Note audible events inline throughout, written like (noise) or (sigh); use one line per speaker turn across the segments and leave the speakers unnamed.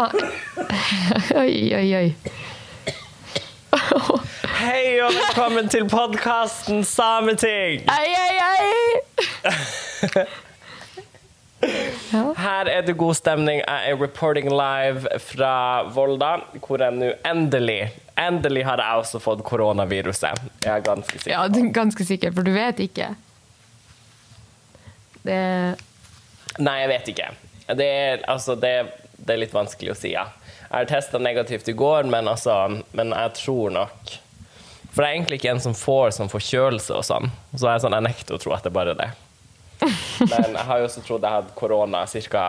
Ja. Oi, oi, oi.
Hei og velkommen til podkasten Sameting!
Ei, ei, ei!
Her er det god stemning. Jeg er reporting live fra Volda, hvor jeg nå endelig Endelig har jeg også fått koronaviruset. Jeg er ganske sikker.
Ja, du er ganske sikker, for du vet ikke. Det
Nei, jeg vet ikke. Det er, altså, det, det er litt vanskelig å si, ja. Jeg har testa negativt i går, men, altså, men jeg tror nok For det er egentlig ikke en som får sånn forkjølelse og sånn. Så jeg, sånn, jeg nekter å tro at det er bare det. (laughs) Men jeg har jo også trodd jeg hadde korona ca.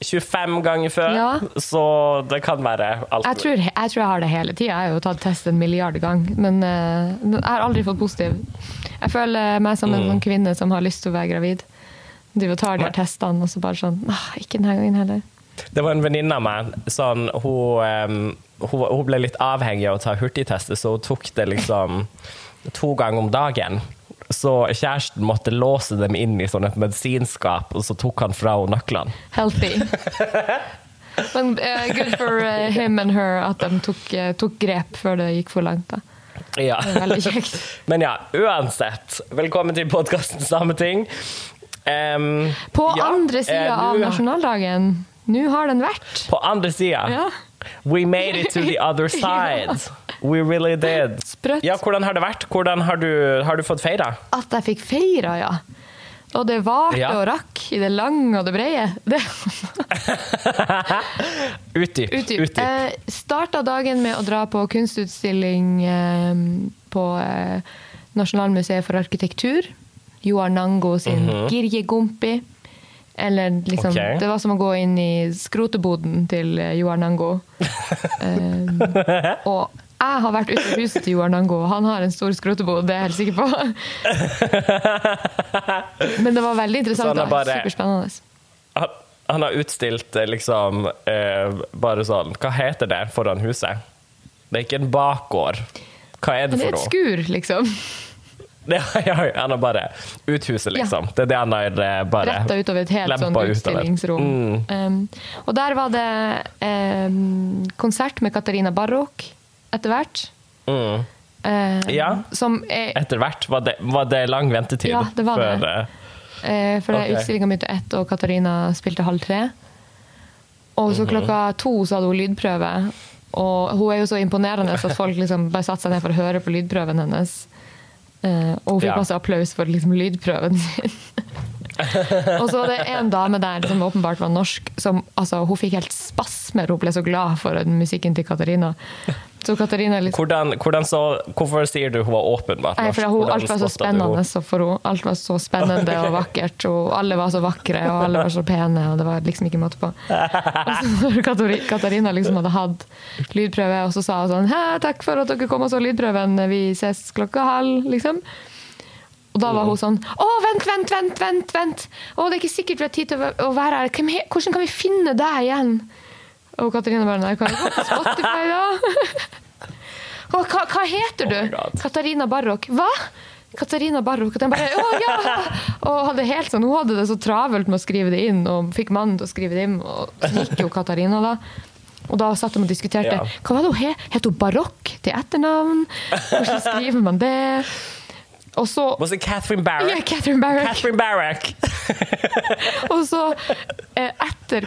25 ganger før,
Ja.
så det kan være alt.
jeg, tror, jeg tror jeg har det hele tida. Jeg har jo tatt test en milliard ganger, men uh, jeg har aldri fått positiv. Jeg føler meg som en mm. kvinne som har lyst til å være gravid. Du tar de her testene, og så bare sånn Ikke denne gangen heller.
Det var en venninne av meg. Sånn, hun, hun, hun ble litt avhengig av å ta hurtigtester, så hun tok det liksom to ganger om dagen. Så kjæresten måtte låse dem inn i sånn et medisinskap, og så tok han fra henne nøklene.
Healthy. (laughs) Men uh, good for uh, him and her at de tok, uh, tok grep før det gikk for langt. da.
Ja.
Det er veldig kjekt. (laughs)
Men ja, uansett. Velkommen til podkasten Sameting. Um,
På
ja,
andre sida av
nasjonaldagen
nasjonaldagen. Nå har den vært.
På andre sida.
Ja.
We made it to the other (laughs) side. We really did.
Sprøtt.
Ja, hvordan har det vært? Hvordan har du, har du fått feira?
At jeg fikk feira, ja. Og det varte
Ja.
og rakk i det lange og det brede. Det. (laughs)
Utdyp.
Utdyp.
Utdyp.
Eh, starta dagen med å dra på kunstutstilling eh, på eh, Nasjonalmuseet for arkitektur. Joar Nango sin Girjegompi. Eller liksom
okay.
Det var som å gå inn i skroteboden til eh, Joar Nango. um, (laughs) og jeg har vært ute i huset til Joar Nango, og han har en stor skrotebod, det er jeg helt sikker på. (laughs) Men det var veldig interessant. da. Superspennende.
Han, han har utstilt eh, liksom eh, bare sånn Hva heter det foran huset? Det er ikke en bakgård. Hva er det
Men det er
for
et skur, liksom.
Ja, ja, han har bare uthuset, liksom. Det er det han har eh, bare
Retta utover et helt
sånt
utstillingsrom.
Mm.
Um, og der var det um, konsert med Katarina Barrok etter hvert.
Mm.
Um,
Ja.
Som er
Etter hvert var det, var det lang ventetid.
Ja, det var det.
før, eh,
Eh, for
okay.
utstillinga begynte ett, og Katarina spilte halv tre. Og så klokka to så hadde hun lydprøve. Og hun er jo så imponerende at folk liksom bare satte seg ned for å høre på lydprøven hennes. Eh, og hun fikk
Ja.
masse applaus for liksom lydprøven sin. Og så var det en dame der som åpenbart var norsk, som altså, hun fikk helt spasmer. Hun ble så glad for musikken til Katarina. Så Katarina liksom
hvordan, hvordan så, hvorfor sier du hun var åpenbart
Nei, for hun, alt var så spennende så for henne. Alt var så spennende og (laughs) vakkert, og alle var så vakre, og alle var så pene, og det var liksom ikke måte på. Og så når Katarina liksom hadde hatt lydprøve, og så sa hun sånn Hæ, takk for at dere kom og så lydprøven, vi ses klokka halv, liksom. Og da var hun sånn Å, vent, vent, vent, vent! vent. Å, det er ikke sikkert vi har tid til å være her. Hvordan kan vi finne deg igjen? Og Katarina bare Nei, hva er Spotify, da? (laughs) Og hva, hva heter du?
Oh.
Katarina Barrok. Hva? Katarina Barrok. Og bare, å ja! Og hadde helt sånn, hun hadde det så travelt med å skrive det inn, og fikk mannen til å skrive det inn. Og så gikk jo Katarina, da. Og da satt de og diskuterte.
Ja.
Hva var det hun het? Het hun Barokk til etternavn? Hvordan skriver man det? Og så
Was it Catherine Barrack?
Ja, Catherine Barrack.
Catherine Barrack! (laughs)
Og så, eh, etter,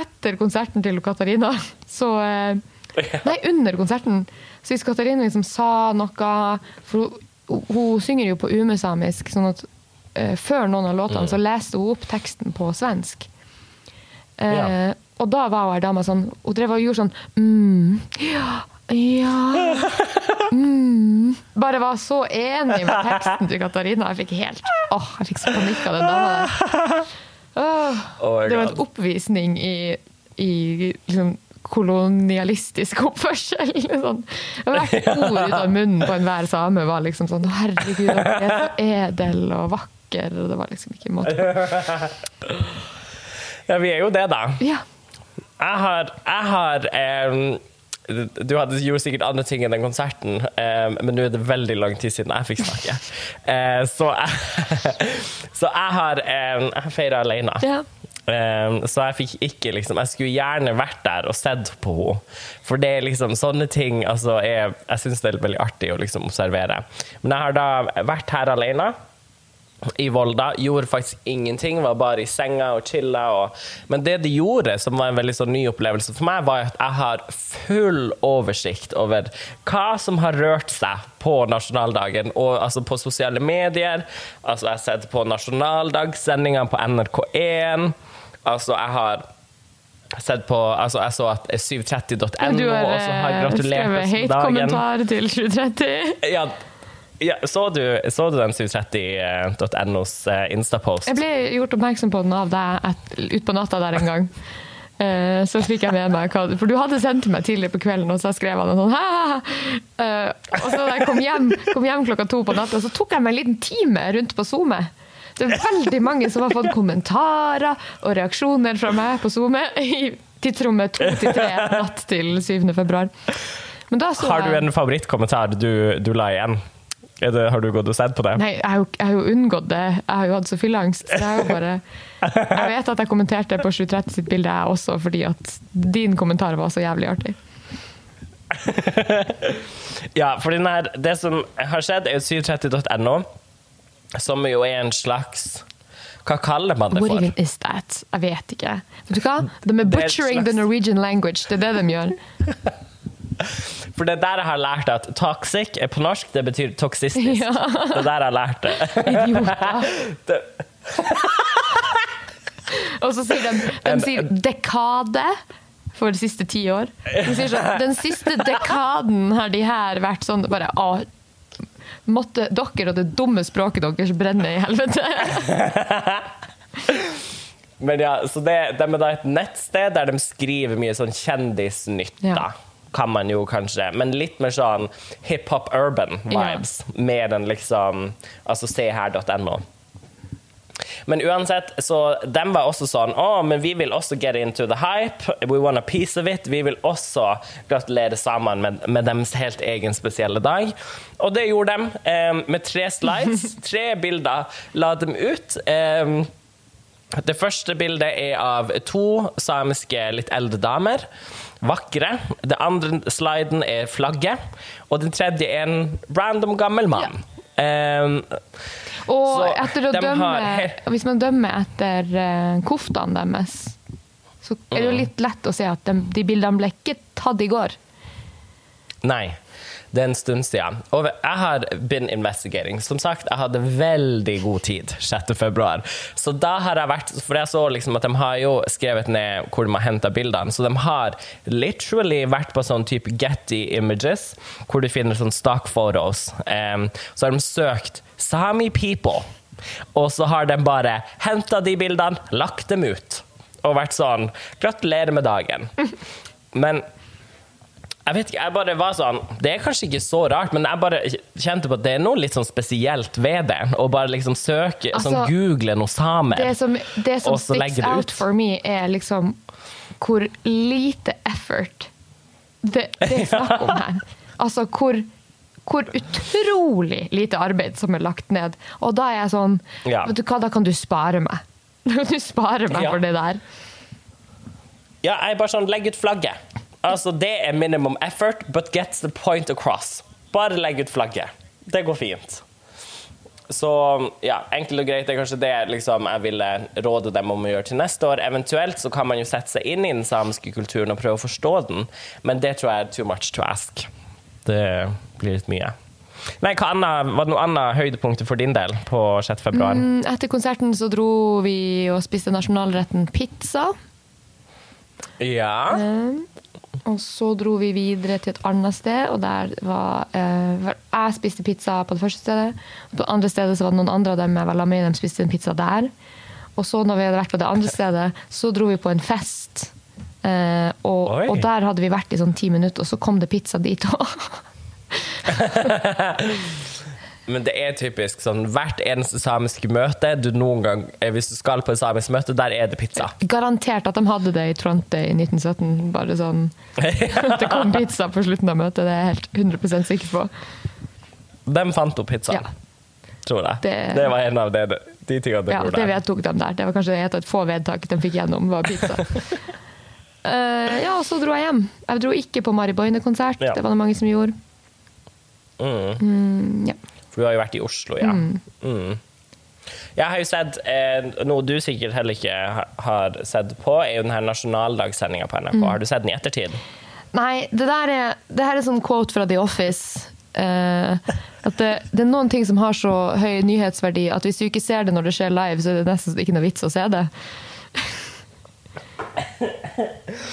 etter konserten til Katarina, så eh, Nei, under konserten. Så hvis Katarina liksom sa noe For hun, hun synger jo på umesamisk, sånn at eh, før noen av låtene så leste hun opp teksten på svensk. Eh,
Ja.
Og da var hun ei dame sånn Hun drev og gjorde sånn mm, Ja, ja (laughs) mm. Bare var så enig med (laughs) teksten til Katarina. Jeg fikk helt Åh, jeg fikk så panikk av den dama der. (laughs)
Oh, Oh
det var en oppvisning i, i liksom, kolonialistisk oppførsel. Liksom. Hvert (laughs) ord ut av munnen på enhver same var liksom sånn Herregud, dere er så edel og vakker. Og det var liksom ikke måte på.
Ja, vi er jo det, da.
Ja.
Jeg har, jeg har em, Du hadde gjort sikkert andre ting enn den konserten, em, men nå er det veldig lang tid siden jeg fikk snakke. Eh, så jeg, (laughs) så jeg har, um, jeg feira alene.
ja.
Um, så jeg fikk ikke liksom Jeg skulle gjerne vært der og sett på henne. For det er liksom sånne ting altså, er, Jeg syns det er veldig artig å liksom observere. Men jeg har da vært her alene i Volda. Gjorde faktisk ingenting, var bare i senga og chilla. Og... Men det de gjorde, som var en veldig sånn ny opplevelse for meg, var at jeg har full oversikt over hva som har rørt seg på nasjonaldagen, og altså på sosiale medier. Altså, jeg har sett på nasjonaldagssendingene på NRK1. Altså, jeg har sett på Altså, jeg så at 730.no også har
jeg
gratulert
dagen.
Du har skrevet
hate-kommentar til 730.
Ja, ja, så, du, så du den 730.nos eh, Instapost?
Jeg ble gjort oppmerksom på den av deg utpå natta der en gang. Uh, så fikk jeg med meg hva For du hadde sendt meg tidlig på kvelden, og så skrev han sånn Uh, og så da jeg kom hjem, kom hjem klokka to på natta, så tok jeg meg en liten time rundt på SoMe. Det er veldig mange som har fått kommentarer og reaksjoner fra meg på SoMe i tidsrommet to til tre natt til 7. februar. Men da så
Har du en favorittkommentar du, du la igjen? Det, har du gått og sett på det?
Nei, jeg har, jo, jeg har jo unngått det. Jeg har jo hatt så fylleangst. så Jeg, bare, jeg vet at jeg kommenterte på 730 sitt bilde, jeg også, fordi at din kommentar var så jævlig artig. (laughs)
Ja, for her, det som har skjedd, er jo 730.no, som jo er en slags Hva kaller man det
What
for?
even is that? Jeg vet ikke. Vet du hva? De er
er
butchering the Norwegian language. Det er det de gjør. (laughs)
For det er der jeg har lært at toxic er på norsk, det betyr toksistisk.
Ja.
Det er der jeg har lært det.
Idioter. (laughs) Og så sier de, de sier dekade for de siste ti år. De sier sånn, den siste dekaden har de her vært sånn bare å, Måtte dere og det dumme språket deres brenne i helvete. (laughs)
Men ja, så det, de er da et nettsted der de skriver mye sånn kjendisnytt,
Ja.
da. Kan man jo kanskje. Men litt mer sånn hiphop urban vibes. Mer enn liksom Altså seher.no. Men uansett, så de var også sånn Å, men vi vil også get into the hype. We want a piece of it. Vi vil også gratulere sammen med, med deres helt egen spesielle dag. Og det gjorde de eh, med tre slides. (laughs) Tre bilder la dem ut. Eh, det første bildet er av to samiske litt eldre damer. Vakre. Den andre sliden er flagget. Og den tredje er en random gammel mann. Eh,
Og
Så
etter å dømme,
har
hvis man dømmer etter uh, koftene deres, så er det jo litt lett å se at de, de bildene ble ikke tatt i går.
Nei. Det er en stund siden. Og jeg har been investigating. Som sagt, jeg hadde veldig god tid 6. februar. Så da har jeg vært For jeg så liksom at de har jo skrevet ned hvor de har henta bildene. Så de har literally vært på sånn type Getty Images, hvor du finner sånn stock photos. Um, så har de søkt Sami people. Og så har de bare henta de bildene, lagt dem ut. Og vært sånn Gratulerer med dagen. (laughs) Men jeg vet ikke, jeg bare var sånn Det er kanskje ikke så rart, men jeg bare kjente på at det er noe litt sånn spesielt ved det. Å bare liksom søke, sånn
Altså,
google noe samer.
Det som, det som
Og så legge det
out for me, er liksom hvor lite effort det, det er snakk om her. (laughs) Altså hvor, hvor utrolig lite arbeid som er lagt ned. Og da er jeg sånn
Ja.
Vet du hva, da kan du spare meg. (laughs) Da kan du spare meg
Ja.
for det der.
Ja, jeg er bare sånn Legg ut flagget. Altså, det er minimum effort, but gets the point across. Bare legg ut flagget. Det går fint. Så ja, enkelt og greit det er kanskje det liksom, jeg ville råde dem om å gjøre til neste år. Eventuelt så kan man jo sette seg inn i den samiske kulturen og prøve å forstå den, men det tror jeg er too much to ask. Det blir litt mye. Nei, hva annet, Var det noe annet høydepunkter for din del på 6. februar?
Mm, Etter konserten så dro vi og spiste nasjonalretten pizza.
Ja.
Og så dro vi videre til et annet sted, og der var eh, Jeg spiste pizza på det første stedet. På det andre stedet så var det noen andre av dem jeg var sammen med, de spiste en pizza der. Og så når vi hadde vært på det andre stedet, så dro vi på en fest. Eh, og, og der hadde vi vært i sånn ti minutter, og så kom det pizza dit òg. (laughs) (laughs)
Men det er typisk sånn hvert eneste samiske møte du noen gang eh, Hvis du skal på et samisk møte, der er det pizza.
Garantert at de hadde det i Trondheim i 1917. Bare sånn at (laughs) Det kom pizza på slutten av møtet, det er jeg helt 100% sikker på.
De fant opp pizza,
Ja.
tror jeg. Det...
Det-
var en av det, De tingene
Ja,
gjorde
det vedtok de der. Det var kanskje et av få vedtak de fikk gjennom, var pizza. uh, (laughs) ja, og så dro jeg hjem. Jeg dro ikke på Mari Boine-konsert,
Ja.
det var det mange som gjorde.
Mm.
Mm, ja.
For du har jo vært i Oslo, ja. Mm. Jeg har jo sett eh, noe du sikkert heller ikke har sett på, er jo den her nasjonaldagssendinga på NRK. Har du sett den i ettertid?
Nei, det der er, det her er sånn quote fra The Office. Uh, at det, det er noen ting som har så høy nyhetsverdi at hvis du ikke ser det når det skjer live, så er det nesten ikke noe vits å se det.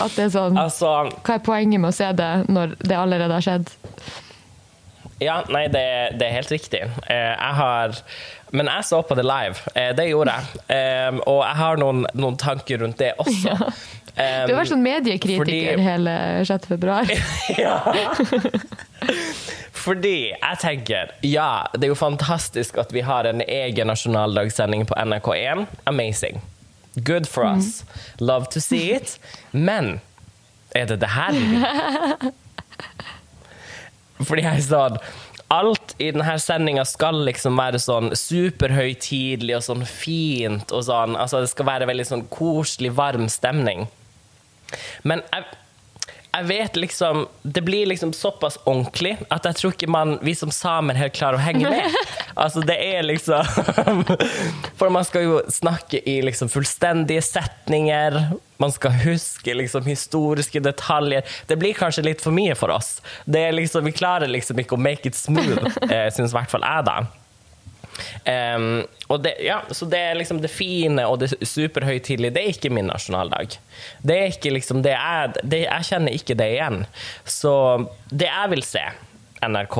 At det er sånn
Altså,
Hva er poenget med å se det når det allerede har skjedd?
Ja, nei, det, det er helt riktig. Eh, jeg har Men jeg så på det live. Eh, det gjorde jeg. Eh, og jeg har noen, noen tanker rundt det også. Eh,
Du har vært sånn mediekritiker
fordi-
hele 6. februar. (laughs)
Ja. Fordi jeg tenker, ja, det er jo fantastisk at vi har en egen nasjonaldagssending på NRK1. Amazing. Good for us. Love to see it. Men er det det her vi vil? (laughs) Fordi jeg sa sånn Alt i denne sendinga skal liksom være sånn superhøytidelig og sånn fint og sånn. Altså, det skal være veldig sånn koselig, varm stemning. Men jeg, jeg vet liksom Det blir liksom såpass ordentlig at jeg tror ikke man, vi som samer helt klarer å henge med. (laughs) Altså, det er liksom (laughs) For man skal jo snakke i liksom fullstendige setninger. Man skal huske liksom historiske detaljer. Det blir kanskje litt for mye for oss. Det er liksom, vi klarer liksom ikke å make it smooth, (laughs) eh, syns i hvert fall jeg, da. Em, og det, ja, så det er liksom det fine og det superhøytidelige, det er ikke min nasjonaldag. Det er ikke liksom det jeg, det, jeg kjenner ikke det igjen. Så det jeg vil se, NRK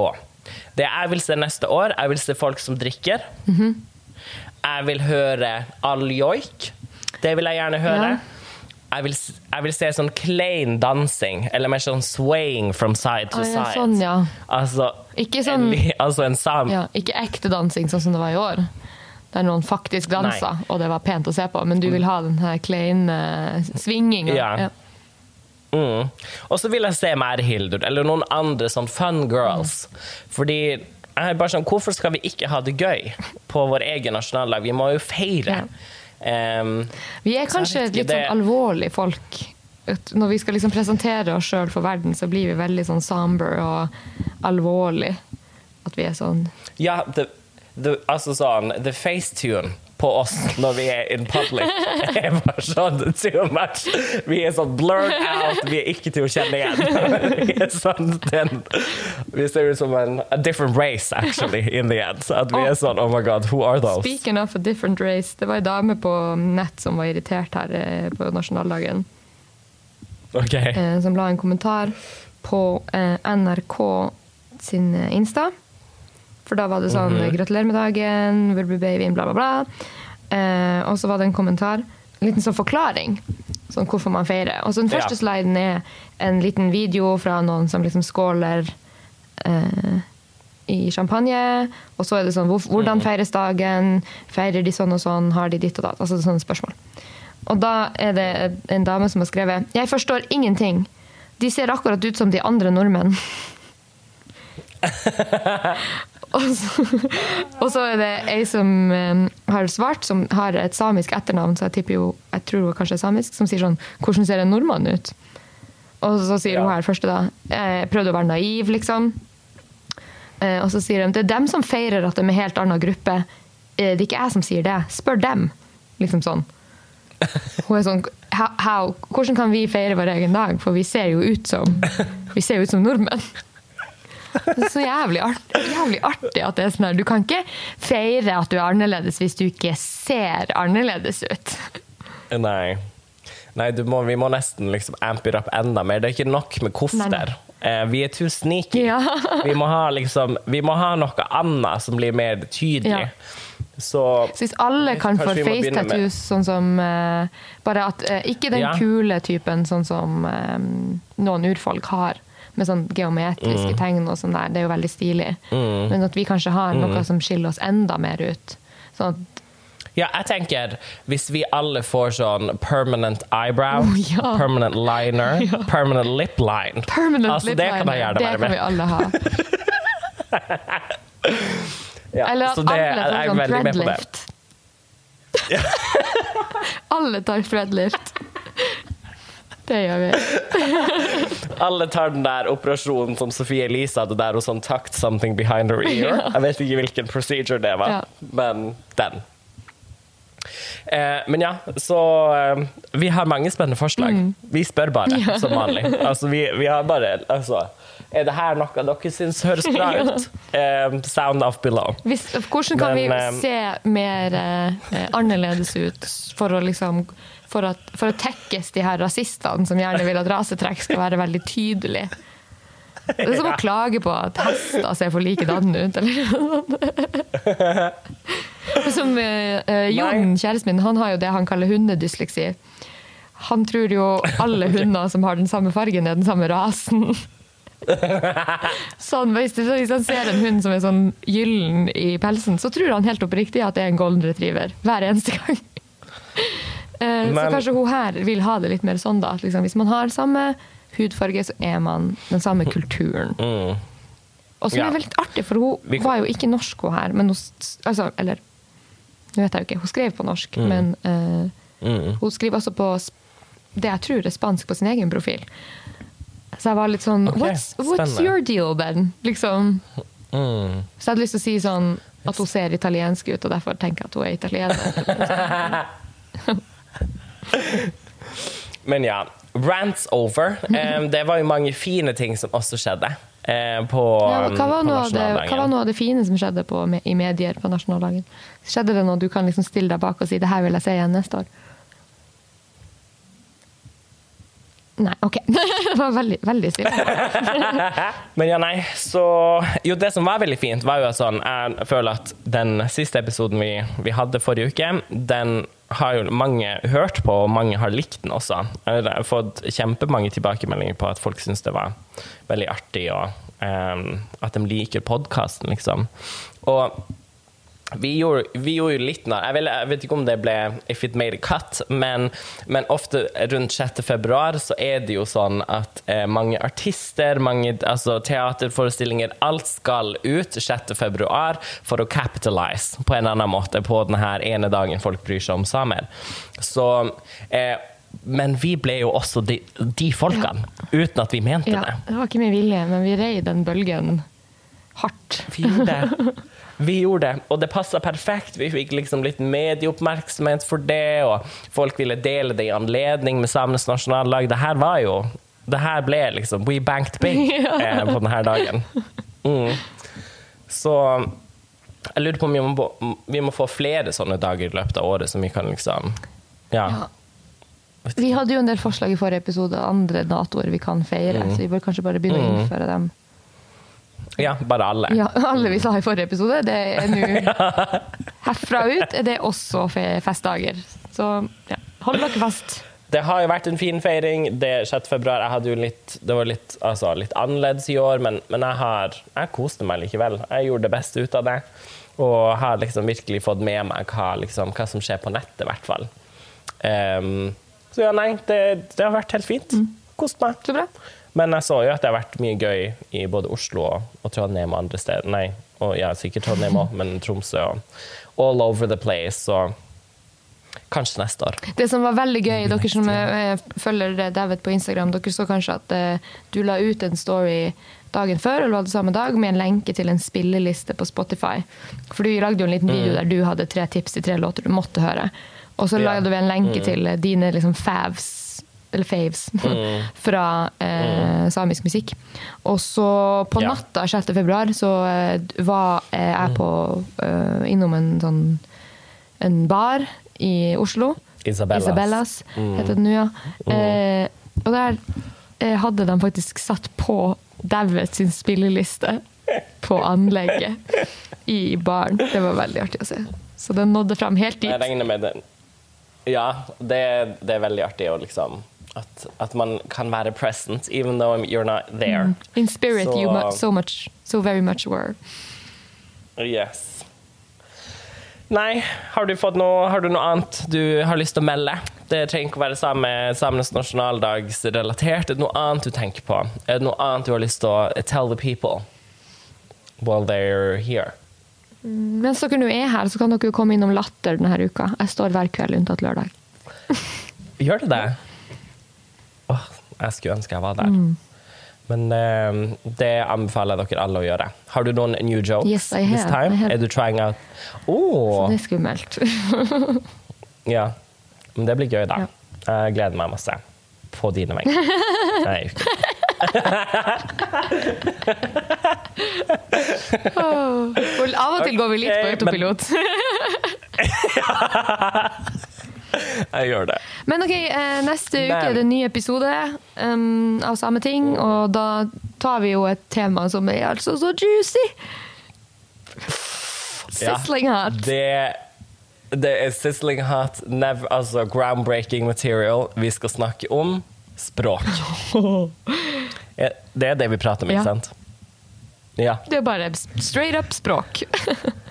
Det jeg vil se neste år, jeg vil se folk som drikker. Jeg vil høre all joik. Det vil jeg gjerne høre.
Ja.
Jeg, vil, jeg vil se sånn klein dansing, eller mer sånn swaying from side to
Ah, ja,
side.
sånn, ja.
Altså,
Ikke sånn-
en, altså en sam...
Ja, ikke ekte dansing sånn som det var i år. Der noen faktisk dansa, og det var pent å se på. Men du vil ha den her kleine svinginga.
Ja. Mm. Og så vil jeg se mer Hildur, eller noen andre sånn fun girls. Fordi jeg er bare sånn, hvorfor skal vi ikke ha det gøy på vår egen nasjonaldag? Vi må jo feire. Em,
Vi er kanskje litt sånn alvorlige folk. Når vi skal liksom presentere oss sjøl for verden, så blir vi veldig sånn somber og alvorlig. At vi er sånn
ja, the, the, altså sånn The facetune på oss når vi er in public (laughs) er bare sånn too much. Vi er sånn blurred out, vi er ikke til å kjenne igjen. (laughs) Vi er sånn den, Vi ser ut som en a different race, actually, in the end. Så at vi er sånn Oh my God, who are those?
Speaking of a different race, det var ei dame på nett som var irritert her eh, på nasjonaldagen.
Ok.
eh, som la en kommentar på eh, NRK sin Insta. For da var det sånn
Mhm.
'Gratulerer med dagen', 'Will be babyen', bla, bla, bla. Eh, og så var det en kommentar, en liten sånn forklaring, sånn hvorfor man feirer. Og så den
Ja.
første sliden er en liten video fra noen som liksom skåler eh, i champagne. Og så er det sånn hvor, Hvordan feires dagen? Feirer de sånn og sånn? Har de ditt og datt? Altså sånne spørsmål. Og da er det en dame som har skrevet Jeg forstår ingenting. De ser akkurat ut som de andre nordmenn. (laughs) (laughs) og, så, og så er det ei som eh, har svart, som har et samisk etternavn, så jeg tipper jo, jeg tror hun kanskje er samisk, som sier sånn Hvordan ser en nordmann ut? Og så sier
Ja.
hun her første da Jeg prøvde å være naiv, liksom. Eh, og så sier de det er dem som feirer at de er helt annen gruppe. Eh, det er ikke jeg som sier det. Spør dem. Liksom sånn. (laughs) Hun er sånn Hvordan kan vi feire vår egen dag? For vi ser jo ut som Vi ser jo ut som nordmenn. Det er så jævlig, art, jævlig artig at det er sånn her. Du kan ikke feire at du er annerledes hvis du ikke ser annerledes ut.
Nei. Nei, du må, vi må nesten liksom amp it up enda mer. Det er ikke nok med kofter. Eh, vi er too sneaky.
Ja. (laughs)
vi, må ha liksom, vi må ha noe annet som blir mer tydelig.
Ja.
Så
Så hvis alle kan få face tattoos sånn som uh, Bare at uh, Ikke den
Ja.
kule typen sånn som um, noen urfolk har, med sånn geometriske tegn og sånn der. Det er jo veldig stilig.
Mm.
Men at vi kanskje har noe som skiller oss enda mer ut. Sånn at
ja, jeg tenker hvis vi alle får sånn permanent eyebrow,
Oh, ja.
permanent liner, (laughs) permanent lip line
permanent
altså,
lip
Det kan jeg gjerne være med.
det kan vi alle ha. (laughs)
Ja,
Eller at alle får sånn threadlift. (laughs) Alle tar Fredlift. Det gjør vi. (laughs)
Alle tar den der operasjonen som Sofie Elise hadde der og sånn tucked something behind her ear. (laughs) Jeg vet ikke hvilken procedure det var,
Ja.
men den. Eh, men ja, så eh, Vi har mange spennende forslag.
Mm.
Vi spør bare, som vanlig. (laughs) Altså, vi, vi har bare altså, Er det her noe dere syns høres bra ut? Eh, sound off below.
Hvis, hvordan kan
Men,
vi
eh,
se mer eh, annerledes ut for å liksom for, at, for å tekkes de her rasistene som gjerne vil at rasetrekk skal være veldig tydelig? Det er som å klage på at hester ser for likedanne ut, eller noe. Som eh, Jon, kjæresten min, han har jo det han kaller hundedysleksi. Han tror jo alle hunder som har den samme fargen, er den samme rasen. Sånn, hvis han ser en hund som er sånn gyllen i pelsen, så tror han helt oppriktig at det er en golden retriever. Hver eneste gang. Eh, så kanskje hun her vil ha det litt mer sånn, da. At liksom, hvis man har samme hudfarge, så er man den samme kulturen.
Mm.
Og som
Ja.
er veldig artig, for hun
kan-
var jo ikke norsk, hun her. Men hun, altså, eller Nå vet jeg jo ikke, hun skrev på norsk,
Mm.
men eh,
Mm.
hun skriver også på det jeg tror er spansk på sin egen profil. Så jeg var litt sånn
okay.
what's, what's your deal, Ben? Liksom.
Mm.
Så jeg hadde lyst til å si sånn at hun ser italiensk ut, og derfor tenker jeg at hun er italiener. (laughs)
Men ja, rants over. Det var jo mange fine ting som også skjedde eh, på,
Ja, hva, var det, hva var noe av det fine som skjedde på, i medier på nasjonaldagen? Skjedde det noe du kan liksom stille deg bak og si det her vil jeg se igjen neste år? Nei, OK. (laughs) det var veldig, veldig stille. (laughs)
Men ja, nei, så Jo, det som var veldig fint, var jo sånn Jeg føler at den siste episoden vi, vi hadde forrige uke, den har jo mange hørt på, og mange har likt den også. Jeg har fått kjempemange tilbakemeldinger på at folk syns det var veldig artig, og um, at de liker podkasten, liksom. Og vi gjorde, vi gjorde jo litt nar. Jeg, vel- jeg vet ikke om det ble If it made a cut, men, men ofte rundt 6. februar så er det jo sånn at eh, mange artister, mange altså, teaterforestillinger, alt skal ut 6. februar for å capitalize på en annen måte på denne ene dagen folk bryr seg om samer. Så eh, men vi ble jo også de, de folkene, uten at vi mente
Ja,
det.
det var ikke min vilje, men vi rei den bølgen hardt.
Vi gjorde det. (laughs) Vi gjorde det, og det passa perfekt. Vi fikk liksom litt medieoppmerksomhet for det, og folk ville dele det i anledning med samenes nasjonallag. Det her var jo Det her ble liksom We banked big (laughs) eh, på denne dagen. Mm. Så jeg lurer på om vi må, vi må få flere sånne dager i løpet av året som vi kan liksom Ja.
Ja. Vi hadde jo en del forslag i forrige episode, andre datoer vi kan feire, så vi bør kanskje bare begynne å innføre dem.
Ja bare alle.
Ja, alle vi sa i forrige episode, det er nå (laughs) herfra ut Det er også festdager. Så ja, hold dere fast.
Det har jo vært en fin feiring. Det 6. februar jeg hadde jo litt, det var litt, altså, litt annerledes i år, men, men jeg har jeg koste meg likevel. Jeg gjorde det beste ut av det. Og har liksom virkelig fått med meg hva, liksom, hva som skjer på nettet, i hvert fall. Um, så ja, nei, det, det har vært helt fint. Kost meg.
Så bra.
Men jeg så jo at det har vært mye gøy i både Oslo og, og Trondheim og andre steder. Nei, og ja, sikkert Trondheim òg, men Tromsø og all over the place. Så kanskje neste år.
Det som var veldig gøy, dere som eh, følger David på Instagram, dere så kanskje at eh, du la ut en story dagen før, eller var det samme dag, med en lenke til en spilleliste på Spotify. For du lagde jo en liten video der du hadde tre tips til tre låter du måtte høre. Og så
Ja.
lagde vi en lenke til eh, dine liksom favs, eller faves, (laughs) fra eh, samisk musikk. Og så på
Ja.
natta 6. februar så eh, var jeg på, eh, innom en sånn en bar i Oslo.
Isabellas.
Isabellas heter den nå, ja. Eh, og der eh, hadde de faktisk satt på David sin spilleliste på anlegget i baren. Det var veldig artig å se. Så den nådde fram helt dit.
Jeg regner med den. Ja, det, det er veldig artig å liksom at, at man kan være present, even though you're not there.
In spirit
so,
you mu so much, so very much were.
Yes. Nei, har du, fått noe, har du noe annet du har lyst til å melde? Det trenger ikke å være same, samenes nasjonaldagsrelatert. Er det noe annet du tenker på? Er det noe annet du har lyst til å tell the people while they're here?
Mens dere nå er her, så kan dere jo komme innom Latter denne uka. Jeg står hver kveld unntatt lørdag.
Gjør det det? (laughs) Åh, jeg skulle ønske jeg var der.
Mm.
Men uh, det anbefaler jeg dere alle å gjøre. Har du noen new jokes
Yes, I
this
have.
time?
I have.
Er du trying out oh,
Det er skummelt. (laughs)
Ja. Men det blir gøy, da.
Ja.
Jeg gleder meg masse. På dine vegne. Nei, (laughs) ikke.
oh. av og til går vi litt på autopilot. (laughs) (laughs)
jeg gjør det.
Men ok, eh, neste uke er det en ny episode um, av samme ting, og da tar vi jo et tema som er altså så juicy.
Ja,
Sizzling hot.
Det, det er sizzling hot, nev, altså groundbreaking material. Vi skal snakke om språk. (laughs) Det er det vi prater om,
Ja.
ikke sant? Ja.
Det er bare straight up språk. (laughs)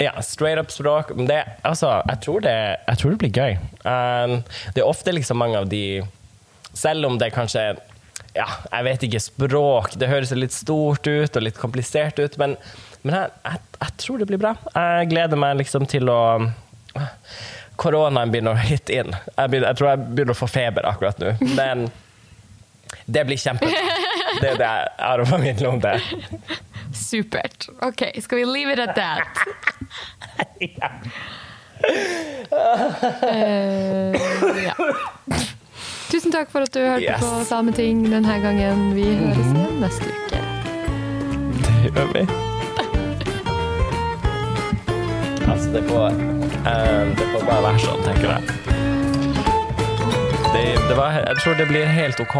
ja straight up språk. Men det, altså, jeg, tror det, jeg tror det blir gøy. Um, det er ofte liksom mange av de Selv om det kanskje ja, jeg vet ikke, språk Det høres litt stort ut og litt komplisert ut, men, men jeg, jeg, jeg tror det blir bra. Jeg gleder meg liksom til å Koronaen begynner å hitte inn. Jeg, begynner, jeg tror jeg begynner å få feber akkurat nå. Men (laughs) det blir kjempebra. Det er det jeg har å formidle om det.
Supert. Ok, skal vi leave it at that? (laughs) uh, ja. Tusen takk for at du hørte
Yes.
på Sameting denne gangen. Vi høres igjen neste uke.
Det gjør vi. Altså, det får, eh, det får bare være sånn, tenker jeg. Det, det var, jeg tror det blir helt OK.